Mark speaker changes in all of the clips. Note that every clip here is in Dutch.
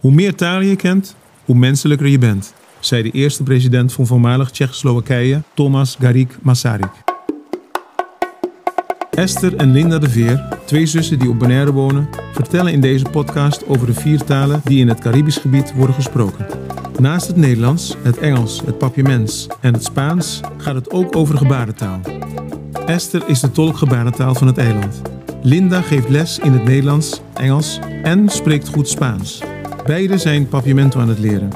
Speaker 1: Hoe meer talen je kent, hoe menselijker je bent, zei de eerste president van voormalig Tsjechoslowakije, Thomas Garik Masaryk. Esther en Linda de Veer, twee zussen die op Bonaire wonen, vertellen in deze podcast over de vier talen die in het Caribisch gebied worden gesproken. Naast het Nederlands, het Engels, het Papiaments en het Spaans gaat het ook over gebarentaal. Esther is de tolk gebarentaal van het eiland. Linda geeft les in het Nederlands, Engels en spreekt goed Spaans. Beide zijn Papiamento aan het leren.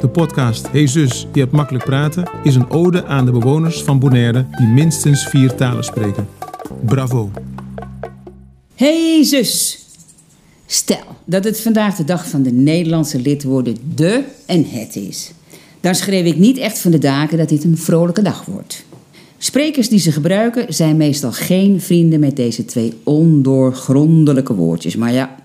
Speaker 1: De podcast Hey zus, je hebt makkelijk praten is een ode aan de bewoners van Bonaire die minstens vier talen spreken. Bravo!
Speaker 2: Hey! Stel dat het vandaag de dag van de Nederlandse lidwoorden de en het is. Dan schreef ik niet echt van de daken dat dit een vrolijke dag wordt. Sprekers die ze gebruiken zijn meestal geen vrienden met deze twee ondoorgrondelijke woordjes. Maar ja,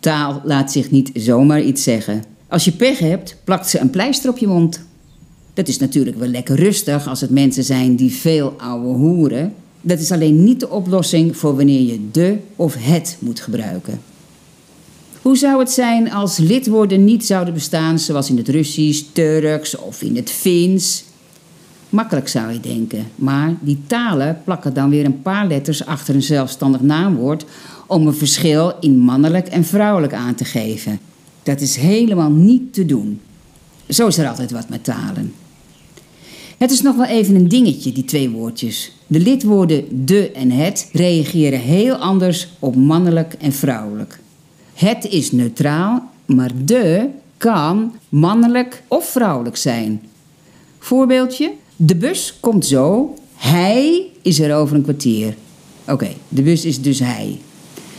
Speaker 2: taal laat zich niet zomaar iets zeggen. Als je pech hebt, plakt ze een pleister op je mond. Dat is natuurlijk wel lekker rustig als het mensen zijn die veel ouwe hoeren. Dat is alleen niet de oplossing voor wanneer je de of het moet gebruiken. Hoe zou het zijn als lidwoorden niet zouden bestaan zoals in het Russisch, Turks of in het Fins? Makkelijk zou je denken, maar die talen plakken dan weer een paar letters achter een zelfstandig naamwoord om een verschil in mannelijk en vrouwelijk aan te geven. Dat is helemaal niet te doen. Zo is er altijd wat met talen. Het is nog wel even een dingetje, die twee woordjes. De lidwoorden de en het reageren heel anders op mannelijk en vrouwelijk. Het is neutraal, maar de kan mannelijk of vrouwelijk zijn. Voorbeeldje: de bus komt zo, hij is er over een kwartier. Oké, de bus is dus hij.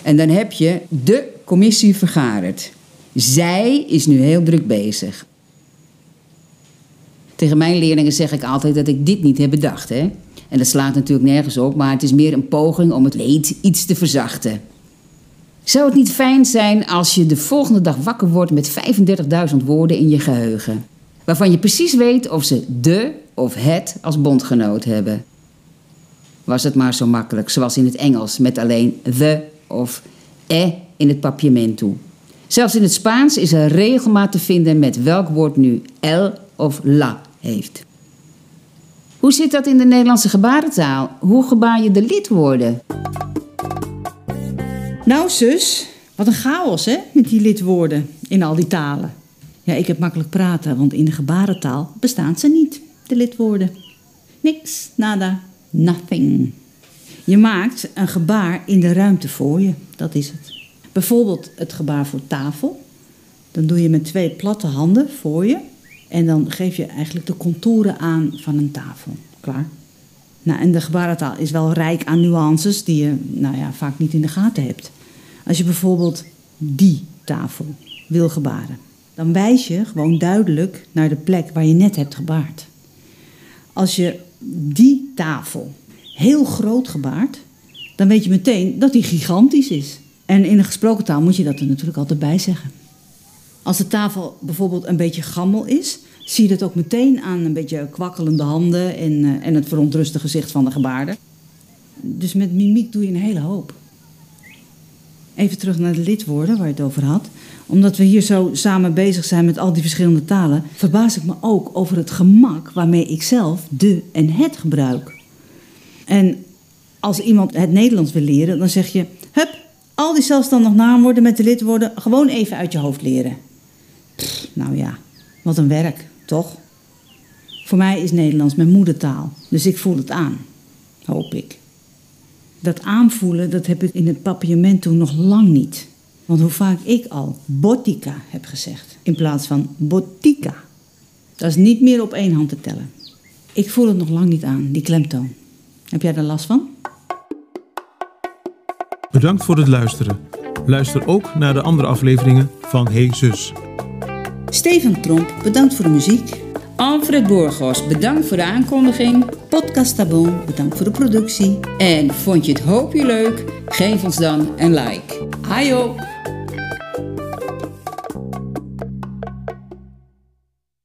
Speaker 2: En dan heb je de commissie vergaderd. Zij is nu heel druk bezig. Tegen mijn leerlingen zeg ik altijd dat ik dit niet heb bedacht. Hè? En dat slaat natuurlijk nergens op, maar het is meer een poging om het leed iets te verzachten. Zou het niet fijn zijn als je de volgende dag wakker wordt met 35.000 woorden in je geheugen? Waarvan je precies weet of ze de of het als bondgenoot hebben. Was het maar zo makkelijk, zoals in het Engels, met alleen the of e in het papiamento. Zelfs in het Spaans is er regelmaat te vinden met welk woord nu el of la heeft. Hoe zit dat in de Nederlandse gebarentaal? Hoe gebaar je de lidwoorden?
Speaker 3: Nou, zus, wat een chaos, hè, met die lidwoorden in al die talen. Ja, ik heb makkelijk praten, want in de gebarentaal bestaan ze niet, de lidwoorden. Niks, nada, nothing. Je maakt een gebaar in de ruimte voor je, dat is het. Bijvoorbeeld het gebaar voor tafel. Dan doe je met twee platte handen voor je en dan geef je eigenlijk de contouren aan van een tafel. Klaar. Nou, en de gebarentaal is wel rijk aan nuances die je nou ja, vaak niet in de gaten hebt. Als je bijvoorbeeld die tafel wil gebaren, dan wijs je gewoon duidelijk naar de plek waar je net hebt gebaard. Als je die tafel heel groot gebaart, dan weet je meteen dat die gigantisch is. En in een gesproken taal moet je dat er natuurlijk altijd bij zeggen. Als de tafel bijvoorbeeld een beetje gammel is, zie je dat ook meteen aan een beetje kwakkelende handen en, uh, en het verontruste gezicht van de gebaarde. Dus met mimiek doe je een hele hoop. Even terug naar de lidwoorden waar je het over had. Omdat we hier zo samen bezig zijn met al die verschillende talen, verbaas ik me ook over het gemak waarmee ik zelf de en het gebruik. En als iemand het Nederlands wil leren, dan zeg je: hup, al die zelfstandig naamwoorden met de lidwoorden gewoon even uit je hoofd leren. Nou ja, wat een werk, toch? Voor mij is Nederlands mijn moedertaal, dus ik voel het aan. Hoop ik. Dat aanvoelen, dat heb ik in het papiamento nog lang niet. Want hoe vaak ik al botica heb gezegd in plaats van botica. Dat is niet meer op één hand te tellen. Ik voel het nog lang niet aan, die klemtoon. Heb jij er last van?
Speaker 1: Bedankt voor het luisteren. Luister ook naar de andere afleveringen van Hey Zus.
Speaker 3: Steven Tromp, bedankt voor de muziek.
Speaker 2: Alfred Borgos, bedankt voor de aankondiging.
Speaker 3: Podcast Tabon, bedankt voor de productie.
Speaker 2: En vond je het hoopje leuk? Geef ons dan een like. Ajo!